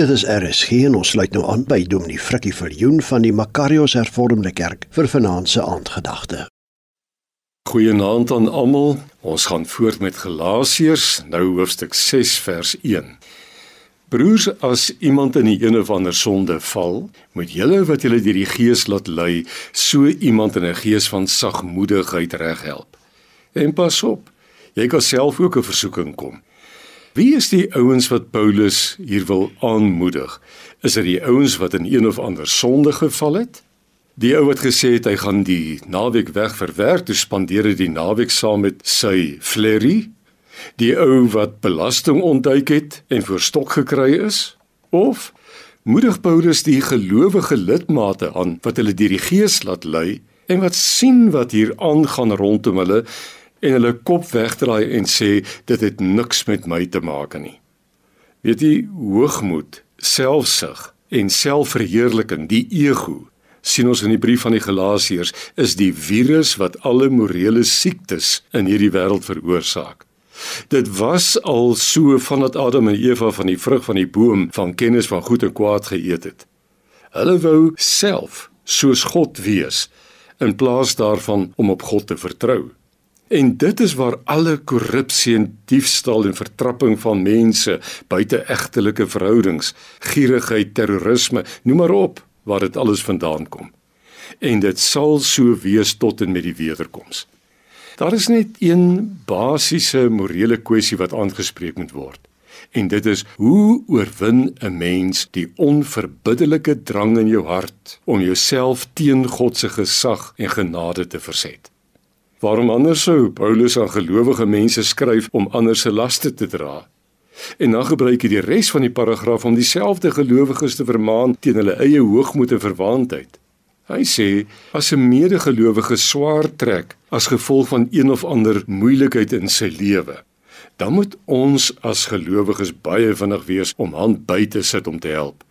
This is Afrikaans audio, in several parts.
Dit is RSG en ons sluit nou aan by Dominee Frikkie Viljoen van die Makarios Hervormde Kerk vir vanaand se aandgedagte. Goeienaand aan almal. Ons gaan voort met Galasiërs, nou hoofstuk 6 vers 1. Broers, as iemand in die een of ander sonde val, moet julle wat julle deur die Gees laat lei, so iemand in 'n gees van sagmoedigheid reghelp. En pas op, jy kan self ook 'n versoeking kom. Wie is die ouens wat Paulus hier wil aanmoedig? Is dit die ouens wat in een of ander sonde geval het? Die ou wat gesê het hy gaan die naweek weg vir werk, toe spandeer hy die naweek saam met sy flerry? Die ou wat belasting ontduik het en voor stok gekry is? Of moedig Paulus die gelowige lidmate aan wat hulle deur die Gees laat lei en wat sien wat hier aangaan rondom hulle en hulle kop wegdraai en sê dit het niks met my te maak nie. Weet jy hoogmoed, selfsug en selfverheerliking, die ego, sien ons in die brief van die Galasiërs, is die virus wat alle morele siektes in hierdie wêreld veroorsaak. Dit was al so vandat Adam en Eva van die vrug van die boom van kennis van goed en kwaad geëet het. Hulle wou self soos God wees in plaas daarvan om op God te vertrou. En dit is waar alle korrupsie en diefstal en vertrapping van mense buite egtelike verhoudings, gierigheid, terrorisme, noem maar op, waar dit alles vandaan kom. En dit sal so wees tot en met die wederkoms. Daar is net een basiese morele kwessie wat aangespreek moet word. En dit is hoe oorwin 'n mens die onverbiddelike drang in jou hart om jouself teen God se gesag en genade te verset? Waarom anders sou Paulus aan gelowige mense skryf om ander se laste te dra? En dan gebruik hy die res van die paragraaf om dieselfde gelowiges te vermaan teen hulle eie hoogmoed en verwaandheid. Hy sê as 'n medegelowige swaar trek as gevolg van een of ander moeilikheid in sy lewe, dan moet ons as gelowiges baie vinnig wees om hand by te sit om te help.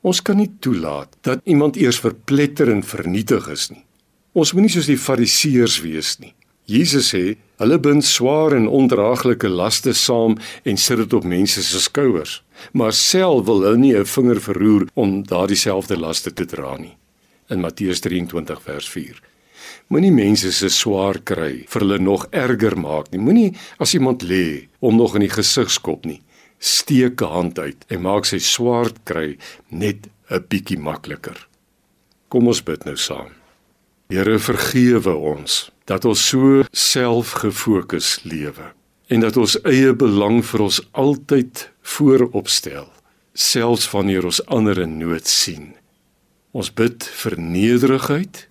Ons kan nie toelaat dat iemand eers verpletter en vernietig is nie. Ons moenie soos die fariseërs wees nie. Jesus sê, hulle bind swaar en ondraaglike laste saam en sit dit op mense se skouers, maar self wil hulle nie 'n vinger verroer om daardie selfde laste te dra nie. In Matteus 23 vers 4. Moenie mense se swaar kry vir hulle nog erger maak nie. Moenie as iemand lê om nog in die gesig skop nie. Steek 'n hand uit en maak sy swaar kry net 'n bietjie makliker. Kom ons bid nou saam. Here vergewe ons dat ons so selfgefokus lewe en dat ons eie belang vir ons altyd vooropstel selfs wanneer ons ander in nood sien. Ons bid vir nederigheid.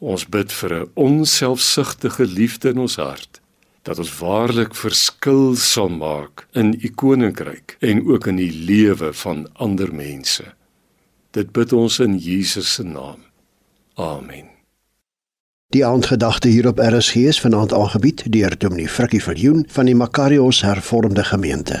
Ons bid vir 'n onselfsugtige liefde in ons hart dat ons waarlik verskil sal maak in u koninkryk en ook in die lewe van ander mense. Dit bid ons in Jesus se naam. Amen. Die aandgedagte hier op RSG is vanaand aangebied deur Dominee Frikkie Viljoen van die Makarios Hervormde Gemeente.